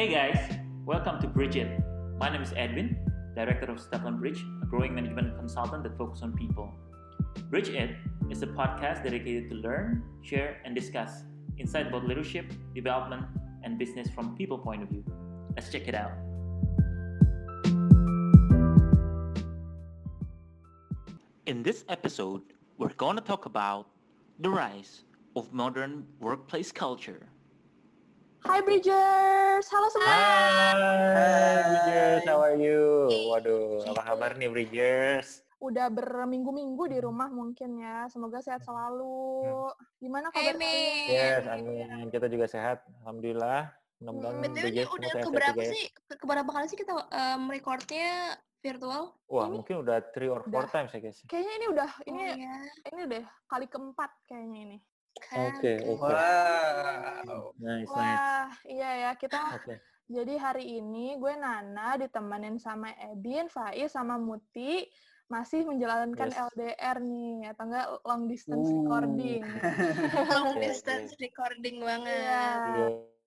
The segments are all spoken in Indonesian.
Hey guys, welcome to Bridge It. My name is Edwin, Director of Stefan Bridge, a growing management consultant that focuses on people. Bridge It is a podcast dedicated to learn, share, and discuss insight about leadership, development, and business from people point of view. Let's check it out. In this episode, we're going to talk about the rise of modern workplace culture. Hai Bridgers, halo semua. Hai Bridgers, how are you? Waduh, apa kabar nih Bridgers? Udah berminggu-minggu di rumah mungkin ya. Semoga sehat selalu. Gimana kabar kalian? Yes, amin. Kita juga sehat, alhamdulillah. Mudah-mudahan Hmm, BTW ini Bridgers udah keberapa ya. sih? Ke keberapa kali sih kita um, recordnya virtual? Wah, Ini mungkin udah three or four udah. times ya guys. Kayaknya ini udah ini oh, ya. ini deh kali keempat kayaknya ini. Kan, Oke, kan. oke. Wow. Nice, nice. Wah, iya ya kita. Oke. Jadi hari ini gue Nana ditemenin sama Edin, Faiz, sama Muti masih menjalankan Yes. LDR nih atau enggak long distance Uh. recording. Long Oke, distance recording banget. Iya.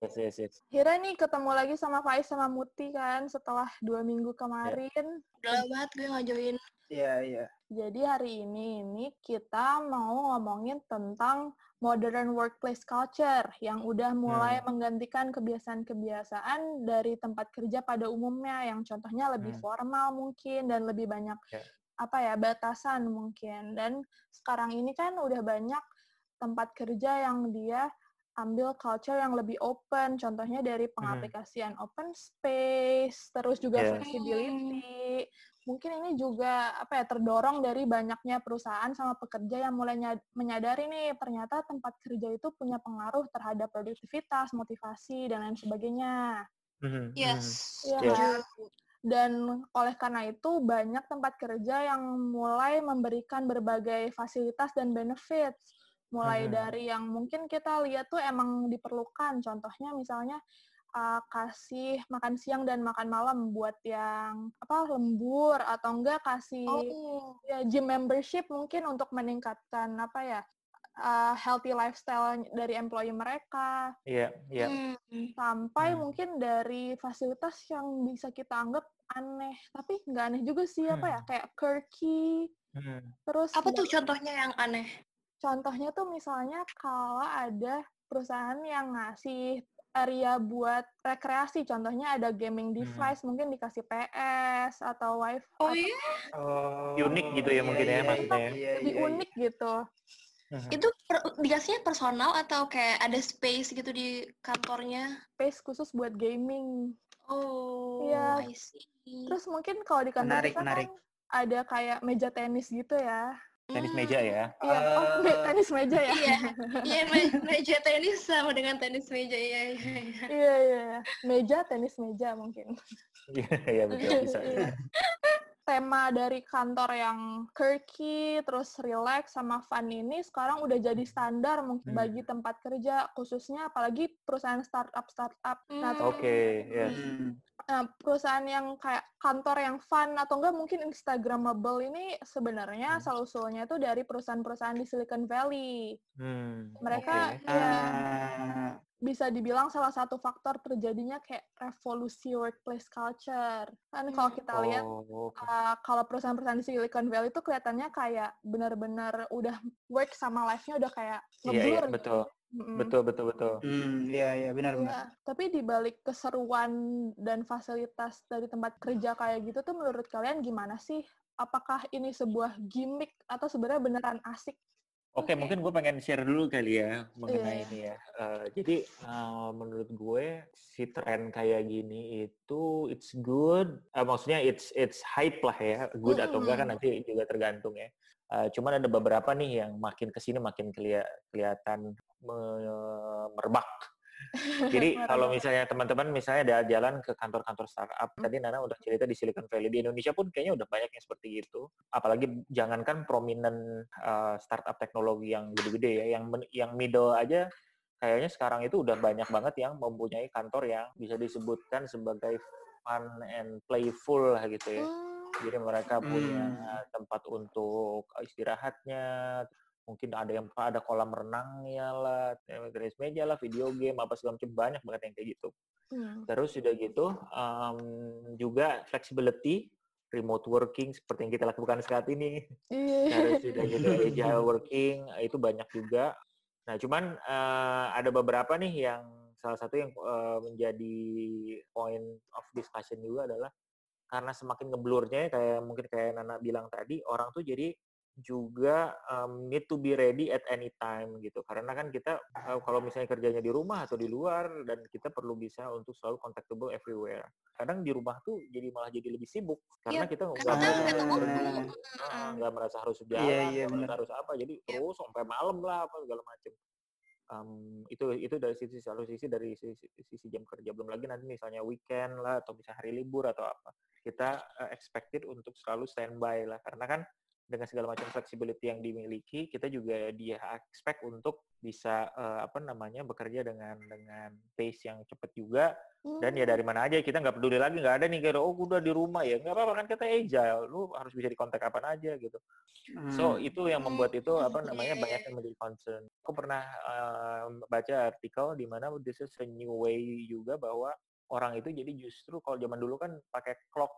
Yes, yes, yes. Kira nih ketemu lagi sama Faiz sama Muti kan setelah dua minggu kemarin. Udah lama banget gue nggak join. Iya, iya. Jadi hari ini ini kita mau ngomongin tentang modern workplace culture yang udah mulai menggantikan kebiasaan-kebiasaan dari tempat kerja pada umumnya yang contohnya lebih Hmm. formal mungkin dan lebih banyak Ya. apa ya batasan mungkin dan sekarang ini kan udah banyak tempat kerja yang dia ambil culture yang lebih open contohnya dari pengaplikasian open space terus juga Ya. flexibility mungkin ini juga apa ya terdorong dari banyaknya perusahaan sama pekerja yang mulai nyad- menyadari nih ternyata tempat kerja itu punya pengaruh terhadap produktivitas, motivasi dan lain sebagainya. Mhm, mhm. Yes. Iya Yes. kan? Dan oleh karena itu banyak tempat kerja yang mulai memberikan berbagai fasilitas dan benefits mulai Mhm. dari yang mungkin kita lihat tuh emang diperlukan contohnya misalnya uh, kasih makan siang dan makan malam buat yang apa lembur atau enggak kasih Oh. ya gym membership mungkin untuk meningkatkan apa ya uh, healthy lifestyle dari employee mereka Iya, iya. Hmm. sampai Hmm. mungkin dari fasilitas yang bisa kita anggap aneh tapi nggak aneh juga sih apa ya Hmm. kayak quirky Mhm. terus Apa tuh ya, contohnya yang aneh? contohnya tuh misalnya kalau ada perusahaan yang ngasih area buat rekreasi contohnya ada gaming Hmm. device mungkin dikasih PS atau wifi Oh atau iya, Oh, Unik gitu ya iya, mungkin ya iya, maksudnya ya. Iya, lebih iya, iya. unik gitu Mhm. itu per- dikasihnya personal atau kayak ada space gitu di kantornya? space khusus buat gaming Oh, Iya. I see. terus mungkin kalau di kantor Menarik, kita menarik. kan ada kayak meja tenis gitu ya Tenis Hmm. meja ya. Iya, oh, me- Eh, tenis meja ya. Iya, iya me- meja tenis sama dengan tenis meja iya iya. iya. Iya, iya. Meja, tenis meja mungkin. Iya, iya betul bisa. Iya. Tema dari kantor yang quirky, terus relax sama fun ini sekarang udah jadi standar mungkin Hmm. bagi tempat kerja, khususnya apalagi perusahaan startup-startup. Nah, Hmm. Oke, yes. Hmm. Nah, perusahaan yang kayak kantor yang fun atau enggak mungkin instagramable ini sebenarnya Hmm. asal-usulnya itu dari perusahaan-perusahaan di Silicon Valley. Hmm, Mereka oke. ya Ah, bisa dibilang salah satu faktor terjadinya kayak revolusi workplace culture. Kan kalau Hmm. kita lihat Oh, oke. uh, kalau perusahaan-perusahaan di Silicon Valley itu kelihatannya kayak benar-benar udah work sama life-nya udah kayak Iya, iya, ngeblur gitu. betul. Mm-mm. Betul, betul, betul. Hmm, iya, iya, benar, benar. Iya, tapi di balik keseruan dan fasilitas dari tempat kerja kayak gitu tuh menurut kalian gimana sih? Apakah ini sebuah gimmick atau sebenarnya beneran asik? Oke, mungkin gue pengen share dulu kali ya mengenai Iya. ini ya. Eh, jadi eh, menurut gue si tren kayak gini itu it's good. Eh, maksudnya it's it's hype lah ya. Good atau enggak kan nanti juga tergantung ya. Eh, cuman ada beberapa nih yang makin ke sini makin kelia- kelihatan me- merebak. Jadi kalau misalnya teman-teman misalnya ada jalan ke kantor-kantor startup, tadi Nana udah cerita di Silicon Valley di Indonesia pun kayaknya udah banyak yang seperti itu. Apalagi jangankan prominent uh, startup teknologi yang gede-gede ya, yang yang middle aja kayaknya sekarang itu udah banyak banget yang mempunyai kantor yang bisa disebutkan sebagai fun and playful lah gitu ya. Hmm, Jadi mereka punya Hmm. tempat untuk istirahatnya, mungkin ada yang ada kolam renangnya lah, tenis meja lah, video game apa segala macam banyak banget yang kayak gitu. Hmm. Terus sudah gitu um, juga flexibility, remote working seperti yang kita lakukan saat ini. Iya. Terus sudah gitu agile working itu banyak juga. Nah cuman uh, ada beberapa nih yang salah satu yang uh, menjadi point of discussion juga adalah karena semakin ngeblurnya kayak mungkin kayak Nana bilang tadi orang tuh jadi juga um, need to be ready at any time gitu. Karena kan kita uh, kalau misalnya kerjanya di rumah atau di luar dan kita perlu bisa untuk selalu contactable everywhere. Kadang di rumah tuh jadi malah jadi lebih sibuk karena Iya, kita nggak nggak merasa nggak merasa harus jalan Iya, iya, nggak merasa benar. harus apa jadi terus sampai malam lah apa segala macam Um, itu itu dari sisi satu sisi dari sisi, sisi jam kerja. Belum lagi nanti misalnya weekend lah atau bisa hari libur atau apa. Kita uh, expected untuk selalu standby lah karena kan dengan segala macam flexibility yang dimiliki kita juga dia expect untuk bisa uh, apa namanya bekerja dengan dengan pace yang cepat juga. Dan ya dari mana aja kita nggak peduli lagi nggak ada nih kayak oh udah di rumah ya. Nggak apa-apa kan kita agile. Lu harus bisa di kontak kapan aja gitu. So Hmm. itu yang membuat itu apa Iya, namanya banyak yang menjadi concern. Aku pernah uh, baca artikel di mana this is a new way juga bahwa orang itu jadi justru kalau zaman dulu kan pakai clock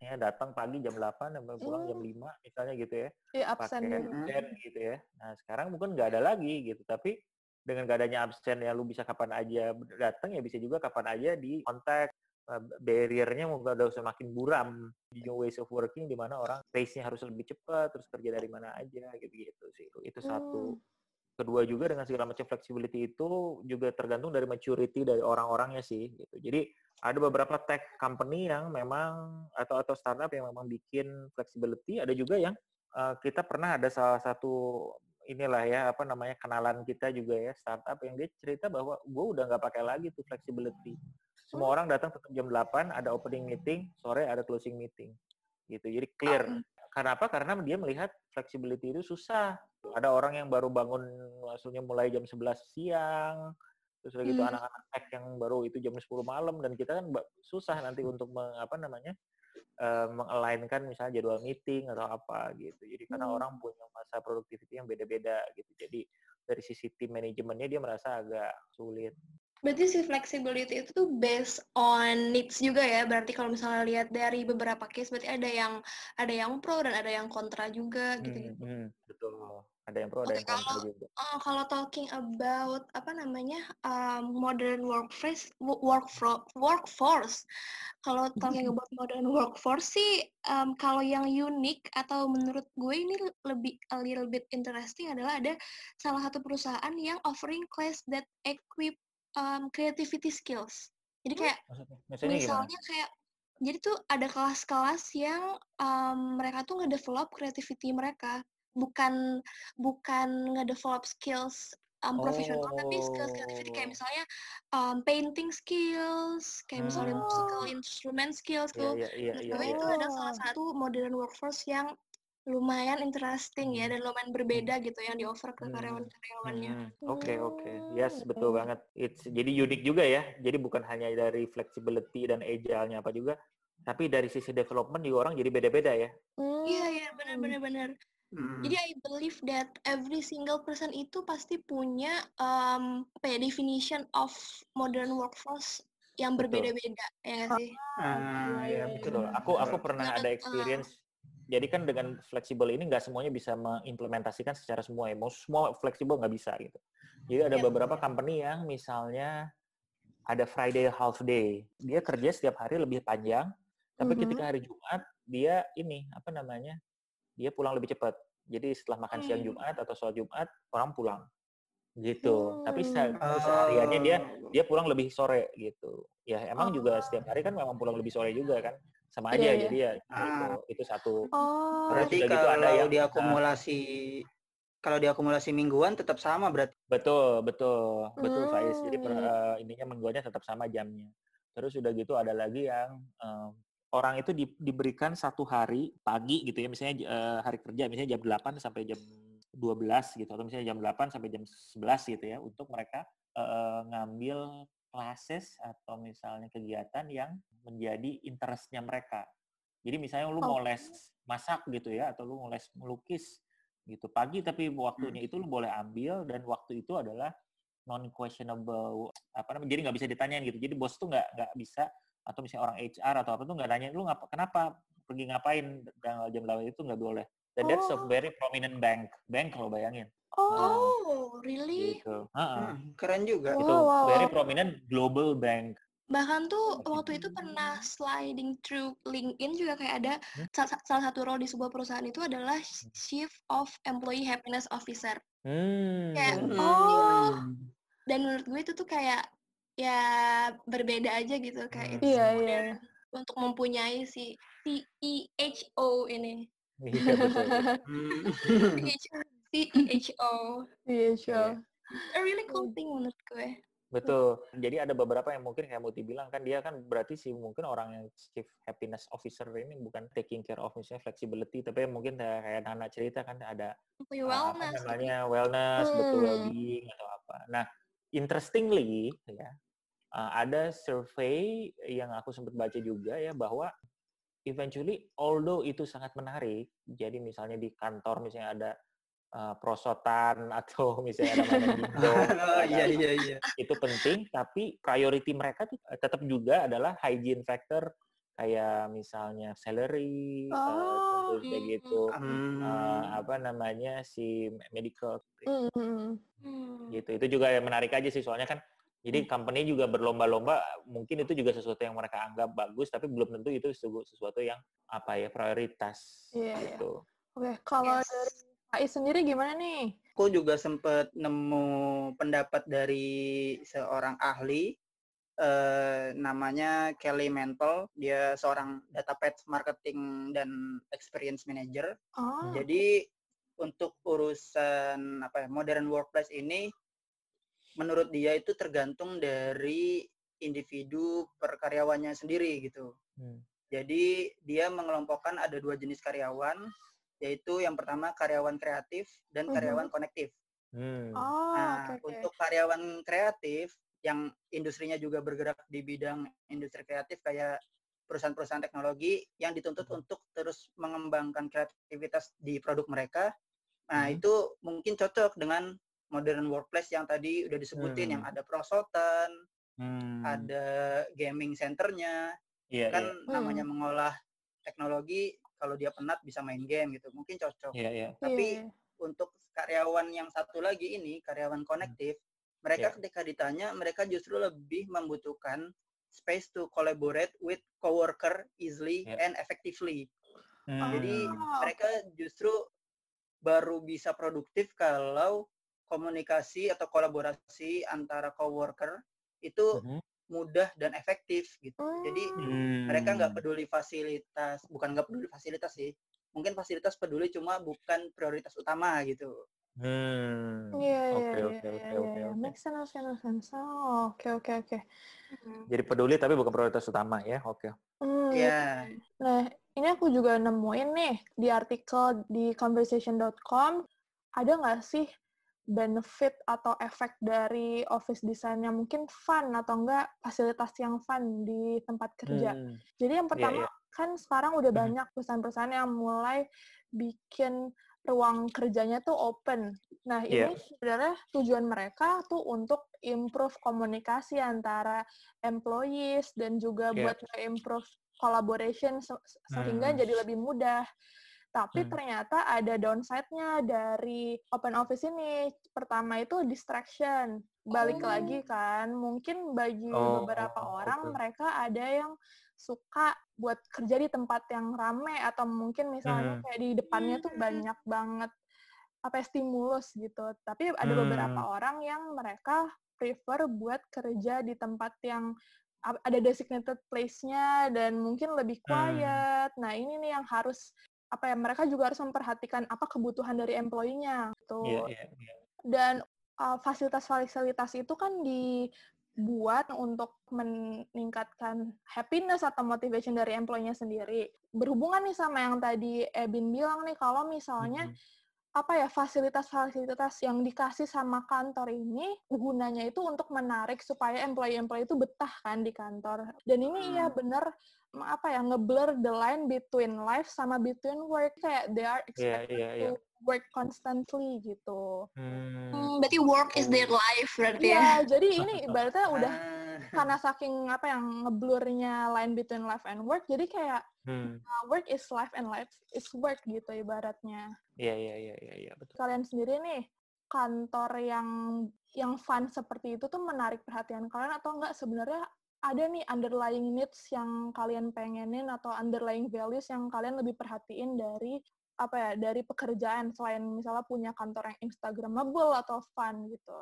ya datang pagi jam 8 sampai pulang jam Hmm. 5 misalnya gitu ya Iya, absen pakai gitu. absen gitu ya. Nah sekarang mungkin nggak ada lagi gitu, tapi dengan gak adanya absen ya lu bisa kapan aja datang ya bisa juga kapan aja di kontak Eh, barriernya mungkin udah semakin buram di new ways of working di mana orang pace-nya harus lebih cepat terus kerja dari mana aja gitu gitu sih itu satu Hmm. Kedua juga dengan segala macam flexibility itu juga tergantung dari maturity dari orang-orangnya sih gitu. Jadi ada beberapa tech company yang memang atau atau startup yang memang bikin flexibility ada juga yang uh, kita pernah ada salah satu inilah ya apa namanya kenalan kita juga ya startup yang dia cerita bahwa gue udah nggak pakai lagi tuh flexibility. Semua orang datang tetap jam 8 ada opening meeting sore ada closing meeting gitu. Jadi clear. Karena apa karena dia melihat flexibility itu susah ada orang yang baru bangun maksudnya mulai jam 11 siang terus udah gitu Hmm. anak-anak tech yang baru itu jam 10 malam dan kita kan susah nanti untuk meng, apa namanya eh, mengalignkan misalnya jadwal meeting atau apa gitu jadi karena Hmm. orang punya masa productivity yang beda-beda gitu jadi dari sisi tim manajemennya dia merasa agak sulit Berarti si flexibility itu tuh based on needs juga ya. Berarti kalau misalnya lihat dari beberapa case berarti ada yang ada yang pro dan ada yang kontra juga gitu. Hmm, hmm, betul ada yang pro ada Oke, yang kontra kalau- juga. Oh, kalau talking about apa namanya um, modern workforce wo- workfro- workforce. Kalau talking about modern workforce sih um, kalau yang unik atau menurut gue ini lebih a little bit interesting adalah ada salah satu perusahaan yang offering class that equip um, creativity skills. Jadi kayak maksudnya maksudnya gimana? misalnya kayak jadi tuh ada kelas-kelas yang um, mereka tuh ngedevelop creativity mereka bukan bukan ngedevelop skills um, profesional tapi skills creativity kayak Oh. misalnya um, painting skills kayak misalnya Hmm. musical instrument skills Iya, tuh iya, iya, Menurut iya, gue iya. itu ada salah satu modern workforce yang lumayan interesting ya Hmm. dan lumayan berbeda gitu yang di offer ke Hmm. karyawan-karyawannya Hmm, Oke oke, yes Hmm, betul hmm. banget. It's jadi unik juga ya. Jadi bukan hanya dari flexibility dan agile-nya apa juga, tapi dari sisi development juga orang jadi beda-beda ya. Hmm. iya iya benar-benar benar Hmm. Jadi I believe that every single person itu pasti punya um, apa ya definition of modern workforce yang berbeda-beda ya sih? Ah, ya Betul. betul. Aku aku pernah Nah, ada uh. experience. Jadi kan dengan fleksibel ini nggak semuanya bisa mengimplementasikan secara semua ya. Mau semua fleksibel nggak bisa gitu. Jadi ada Yep. beberapa company yang misalnya ada Friday half day. Dia kerja setiap hari lebih panjang, tapi Mhm. ketika hari Jumat dia ini apa namanya? Dia pulang lebih cepat. Jadi setelah makan siang Hmm. Jumat atau sholat Jumat orang pulang gitu. Tapi se- Hmm. sehariannya dia Oh. dia pulang lebih sore gitu. Ya emang juga Oh. setiap hari kan memang pulang lebih sore juga kan. Sama Iya, aja iya. jadi ya Ah. gitu. itu satu. Oh. Berarti Terus udah gitu ada kalau yang, diakumulasi kalau diakumulasi mingguan tetap sama berarti. Betul, betul. Betul Faiz. Jadi per, Hmm. eh, ininya mingguannya tetap sama jamnya. Terus udah gitu ada lagi yang em, orang itu di- diberikan satu hari pagi gitu ya misalnya eh, hari kerja misalnya jam 8 sampai jam 12 gitu atau misalnya jam 8 sampai jam 11 gitu ya untuk mereka eh, ngambil classes atau misalnya kegiatan yang menjadi interestnya mereka. Jadi misalnya lu mau les masak gitu ya atau lu mau les melukis gitu pagi tapi waktunya itu lu boleh ambil dan waktu itu adalah non questionable apa namanya jadi nggak bisa ditanyain gitu. Jadi bos tuh nggak nggak bisa atau misalnya orang HR atau apa tuh nggak nanya lu ngapa kenapa pergi ngapain tanggal jam 8 itu nggak boleh dan that's a Oh. very prominent bank bank kalau bayangin Oh, Oh, really? gitu. Hmm, keren juga. Wow, itu wow, very prominent global bank Bahkan tuh waktu itu pernah sliding through LinkedIn juga kayak ada Hmm? sa- salah satu role di sebuah perusahaan itu adalah Chief of Employee Happiness Officer. hmm. Kayak, Hmm. Oh. Dan menurut gue itu tuh kayak ya berbeda aja gitu kayak Hmm. Iya, iya, iya. untuk mempunyai si CEO ini. iya betul Hmm. CEO. Iya, sure. A really cool thing menurut gue. Betul. Jadi ada beberapa yang mungkin kayak Muti bilang kan dia kan berarti sih mungkin orang yang chief happiness officer ini bukan taking care of misalnya flexibility tapi mungkin kayak Nana cerita kan ada Employee uh, apa wellness. namanya wellness, betul Hmm. well-being atau apa. Nah, interestingly ya uh, ada survey yang aku sempat baca juga ya bahwa eventually although itu sangat menarik, jadi misalnya di kantor misalnya ada uh, prosotan atau misalnya ada mainan bingo, Oh, iya iya iya. itu penting tapi priority mereka tuh tetap juga adalah hygiene factor kayak misalnya salary eh, Oh. terus kayak gitu Hmm. eh, apa namanya si medical Mm, mm, mm. Gitu itu juga yang menarik aja sih soalnya kan jadi company juga berlomba-lomba mungkin itu juga sesuatu yang mereka anggap bagus tapi belum tentu itu sesu- sesuatu yang apa ya prioritas Iya, iya. gitu Oke, kalau Yes. dari Faiz sendiri gimana nih? Aku juga sempat nemu pendapat dari seorang ahli eh, namanya Kelly Mantle. Dia seorang data pet marketing dan experience manager. Oh, Jadi untuk urusan apa ya modern workplace ini menurut dia itu tergantung dari individu per karyawannya sendiri gitu. Hmm. Jadi dia mengelompokkan ada dua jenis karyawan, yaitu yang pertama karyawan kreatif dan Mhm. karyawan konektif. Hmm. oh, Nah, oke, oke. untuk karyawan kreatif yang industrinya juga bergerak di bidang industri kreatif kayak perusahaan-perusahaan teknologi yang dituntut Mhm. untuk terus mengembangkan kreativitas di produk mereka. Nah, Mhm. itu mungkin cocok dengan modern workplace yang tadi udah disebutin yang Hmm. ada prosotan, Hmm. ada gaming centernya, Iya, kan iya. namanya mengolah teknologi kalau dia penat bisa main game gitu mungkin cocok Iya, iya. tapi Iya. untuk karyawan yang satu lagi ini karyawan konektif mereka Iya. ketika ditanya mereka justru lebih membutuhkan space to collaborate with coworker easily Iya. and effectively Hmm. jadi mereka justru baru bisa produktif kalau komunikasi atau kolaborasi antara coworker itu Mhm. mudah dan efektif gitu jadi Hmm. mereka nggak peduli fasilitas bukan nggak peduli fasilitas sih mungkin fasilitas peduli cuma bukan prioritas utama gitu Hmm. Iya, iya, Oke, oke, iya, oke, oke, oke. Make sense, make sense. Oh, oke, oke, oke. Hmm. Jadi peduli tapi bukan prioritas utama ya. Oke. Hmm, ya Nah, ini aku juga nemuin nih di artikel di conversation.com, ada nggak sih benefit atau efek dari office design yang mungkin fun atau enggak fasilitas yang fun di tempat kerja? Hmm. Jadi yang pertama iya. kan sekarang udah Mhm. banyak perusahaan-perusahaan yang mulai bikin ruang kerjanya tuh open. Nah, Iya. ini sebenarnya tujuan mereka tuh untuk improve komunikasi antara employees dan juga Iya. buat improve collaboration se- sehingga Hmm. jadi lebih mudah. Tapi Hmm. ternyata ada downside-nya dari open office ini. Pertama itu distraction. Balik Oh. lagi kan, mungkin bagi Oh, beberapa orang oke. mereka ada yang suka buat kerja di tempat yang rame atau mungkin misalnya Hmm. kayak di depannya tuh Hmm. banyak banget apa ya, stimulus gitu. Tapi ada beberapa Hmm. orang yang mereka prefer buat kerja di tempat yang ada designated place-nya dan mungkin lebih Hmm. quiet. Nah, ini nih yang harus apa ya mereka juga harus memperhatikan apa kebutuhan dari employee-nya gitu. Iya, iya, iya. Dan uh, fasilitas-fasilitas itu kan dibuat untuk meningkatkan happiness atau motivation dari employee-nya sendiri. Berhubungan nih sama yang tadi Ebin bilang nih, kalau misalnya Mhm. Apa ya fasilitas-fasilitas yang dikasih sama kantor ini gunanya itu untuk menarik supaya employee-employee itu betah kan di kantor. Dan ini ya Hmm. bener m- apa ya ngeblur the line between life sama between work kayak they are Iya, expected iya, iya. to work constantly gitu. Hmm. Hmm, berarti work is their life berarti ya. Iya, jadi ini ibaratnya udah Ah, karena saking apa yang ngeblurnya line between life and work, jadi kayak Hmm. uh, work is life and life is work gitu ibaratnya. Iya iya iya iya iya betul. Kalian sendiri nih kantor yang yang fun seperti itu tuh menarik perhatian kalian atau enggak sebenarnya ada nih underlying needs yang kalian pengenin atau underlying values yang kalian lebih perhatiin dari apa ya dari pekerjaan selain misalnya punya kantor yang instagramable atau fun gitu.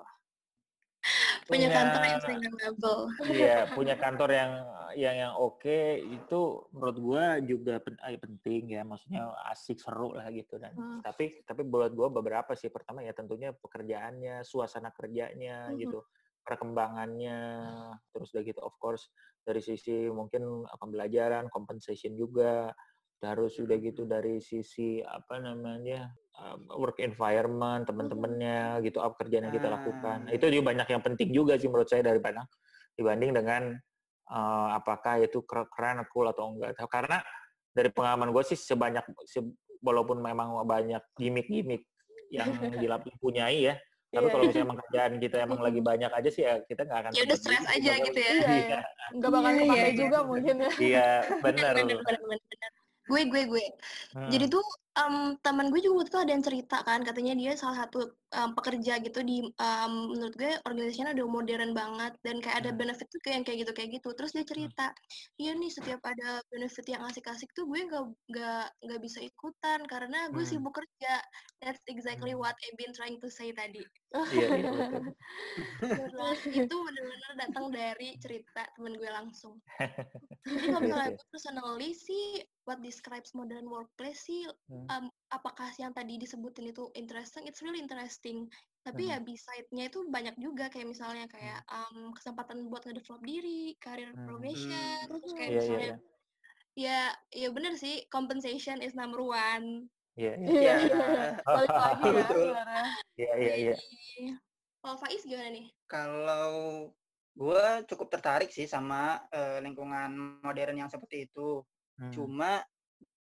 Punya kantor yang Instagramable. Iya, punya kantor yang yang yang oke itu menurut gua juga pen- eh, penting ya, maksudnya asik seru lah gitu dan Hmm. tapi tapi buat gua beberapa sih pertama ya tentunya pekerjaannya, suasana kerjanya Mhm. gitu, perkembangannya, terus udah gitu of course dari sisi mungkin pembelajaran, compensation juga, terus udah gitu dari sisi apa namanya work environment teman-temannya gitu apa kerjaan yang kita lakukan Ah. itu juga banyak yang penting juga sih menurut saya daripada dibanding dengan uh, apakah itu ker- keren cool atau enggak karena dari pengalaman gue sih sebanyak se- walaupun memang banyak gimmick-gimmick yang dilap punyai ya tapi Iya. kalau misalnya emang kerjaan kita emang lagi banyak aja sih ya kita nggak akan Ya udah stres juga aja gitu ya. Iya, iya Nggak bakal kepake iya, iya. juga mungkin ya. iya benar bener. Gue, gue, gue. Hmm. Jadi tuh em, teman gue juga waktu itu ada yang cerita kan, katanya dia salah satu em, pekerja gitu di em, menurut gue organisasinya udah modern banget dan kayak ada Hmm. benefit tuh kayak yang kayak gitu kayak gitu. Terus dia cerita, iya nih setiap ada benefit yang asik-asik tuh gue nggak nggak nggak bisa ikutan karena gue Hmm. sibuk kerja. That's exactly Hmm. what I've been trying to say tadi. iya iya betul Terus itu benar-benar datang dari cerita temen gue langsung. Jadi kalau misalnya gue personally sih, what describes modern workplace sih, Hmm. Um, apakah yang tadi disebutin itu interesting? It's really interesting. Tapi Hmm. ya beside-nya itu banyak juga kayak misalnya kayak um, kesempatan buat ngedevelop diri, career Hmm. progression, terus kayak iya iya misalnya iya ya ya bener sih compensation is number one. iya iya Iya, Iya. iya. Ya Betul. sebenarnya. iya iya iya Kalau Faiz gimana nih? Kalau gue cukup tertarik sih sama eh, lingkungan modern yang seperti itu. Hmm. Cuma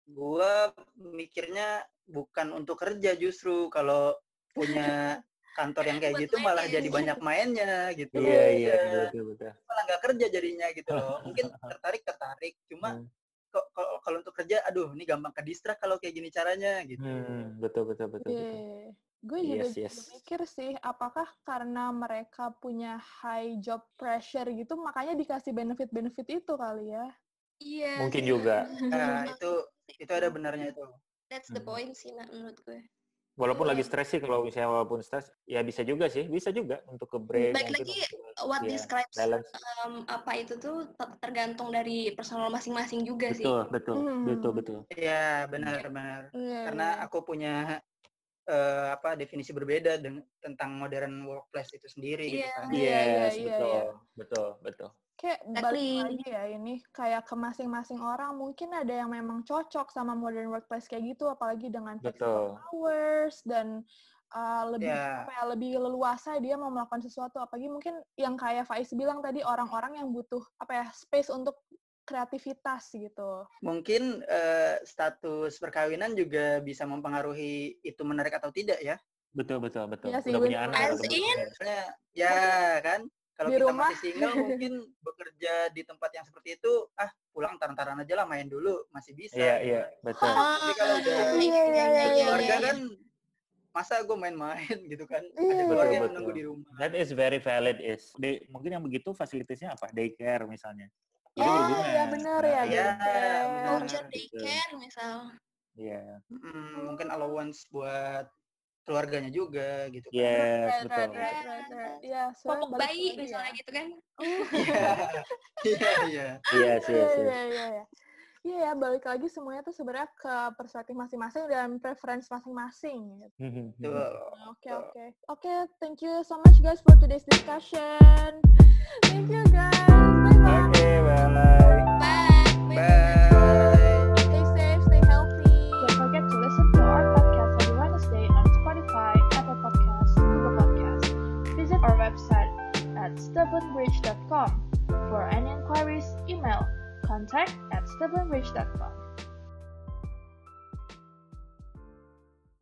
gue mikirnya bukan untuk kerja justru kalau punya kantor yang kayak Buat gitu malah jadi banyak mainnya gitu. iya iya Ya, betul betul betul malah nggak kerja jadinya gitu loh. Mungkin tertarik tertarik, cuma Hmm. kok kalau kalau untuk kerja, aduh ini gampang ke distract kalau kayak gini caranya gitu. Hmm, betul betul betul betul. Iya. Gue juga, Yes, juga yes. mikir sih, apakah karena mereka punya high job pressure gitu, makanya dikasih benefit-benefit itu kali ya? Iya. Mungkin juga. Nah, itu itu ada benarnya itu. That's the Hmm. point sih nah, menurut gue. Walaupun lagi Iya. stres sih kalau misalnya walaupun stres ya bisa juga sih, bisa juga untuk ke break Baik lagi, untuk- What iya, describes balance. um, apa itu tuh ter- tergantung dari personal masing-masing juga sih. Betul, betul, Hmm. betul, betul. Iya, benar-benar. Iya, Karena iya. aku punya eh, apa definisi berbeda dengan tentang modern workplace itu sendiri gitu Iya. kan. Iya, iya, Yes, iya, betul, iya. betul, betul. Kayak balik lagi ya ini, kayak ke masing-masing orang mungkin ada yang memang cocok sama modern workplace kayak gitu, apalagi dengan flexible hours dan uh, lebih Iya. apa ya, lebih leluasa dia mau melakukan sesuatu. Apalagi mungkin yang kayak Faiz bilang tadi orang-orang yang butuh apa ya space untuk kreativitas gitu. Mungkin eh, status perkawinan juga bisa mempengaruhi itu menarik atau tidak ya. Betul, betul, betul. Iya sih, Udah punya anak As atau belum? in? Misalnya, ya kan, kalau Di kita rumah. masih single mungkin bekerja di tempat yang seperti itu, ah pulang taran-taran aja lah main dulu, masih bisa. Iya, gitu iya, kan. betul. Tapi kalau udah Iya, iya, iya, iya, keluarga iya. kan, masa gue main-main gitu kan? Iya, Ada iya, keluarga iya. yang menunggu di rumah. That is very valid is. Di- mungkin yang begitu fasilitasnya apa? Daycare misalnya. Jadi Oh, berguna. iya benar ya, Iya, daycare. benar. Voucher daycare misal. Iya. Mm, mungkin allowance buat keluarganya juga gitu kan. Yes, Right, betul. right, right, right, right. Iya, Popok bayi lagi ya. misalnya gitu kan. Iya, iya, iya. Iya, iya, yes. iya, iya. Iya ya, balik lagi semuanya tuh sebenarnya ke perspektif masing-masing dan preference masing-masing. gitu. Tuh. Oke, Betul. oke. Oke, thank you so much guys for today's discussion. Thank you guys. Bye-bye. Oke, bye. Bye. Bye. stubbornbridge.com. For any inquiries, email contact at stubbornbridge.com.